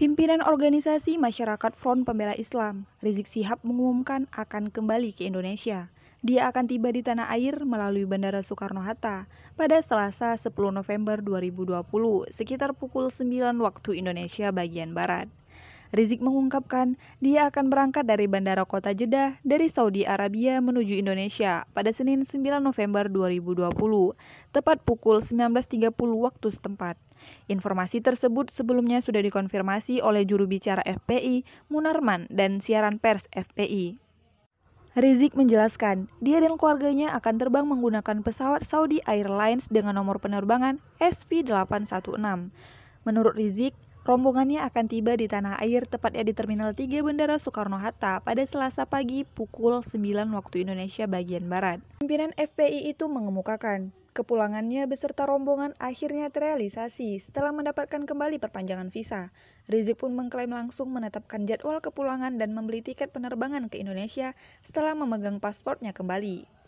Pimpinan organisasi Masyarakat Front Pembela Islam, Rizik Sihab mengumumkan akan kembali ke Indonesia. Dia akan tiba di tanah air melalui Bandara Soekarno-Hatta pada Selasa 10 November 2020 sekitar pukul 9 waktu Indonesia bagian Barat. Rizik mengungkapkan dia akan berangkat dari Bandara Kota Jeddah dari Saudi Arabia menuju Indonesia pada Senin 9 November 2020, tepat pukul 19.30 waktu setempat. Informasi tersebut sebelumnya sudah dikonfirmasi oleh juru bicara FPI, Munarman, dan siaran pers FPI. Rizik menjelaskan, dia dan keluarganya akan terbang menggunakan pesawat Saudi Airlines dengan nomor penerbangan SP816. Menurut Rizik, rombongannya akan tiba di tanah air tepatnya di Terminal 3 Bandara Soekarno-Hatta pada Selasa pagi pukul 9 waktu Indonesia bagian Barat. Pimpinan FPI itu mengemukakan, Kepulangannya beserta rombongan akhirnya terrealisasi setelah mendapatkan kembali perpanjangan visa. Rizik pun mengklaim langsung menetapkan jadwal kepulangan dan membeli tiket penerbangan ke Indonesia setelah memegang pasportnya kembali.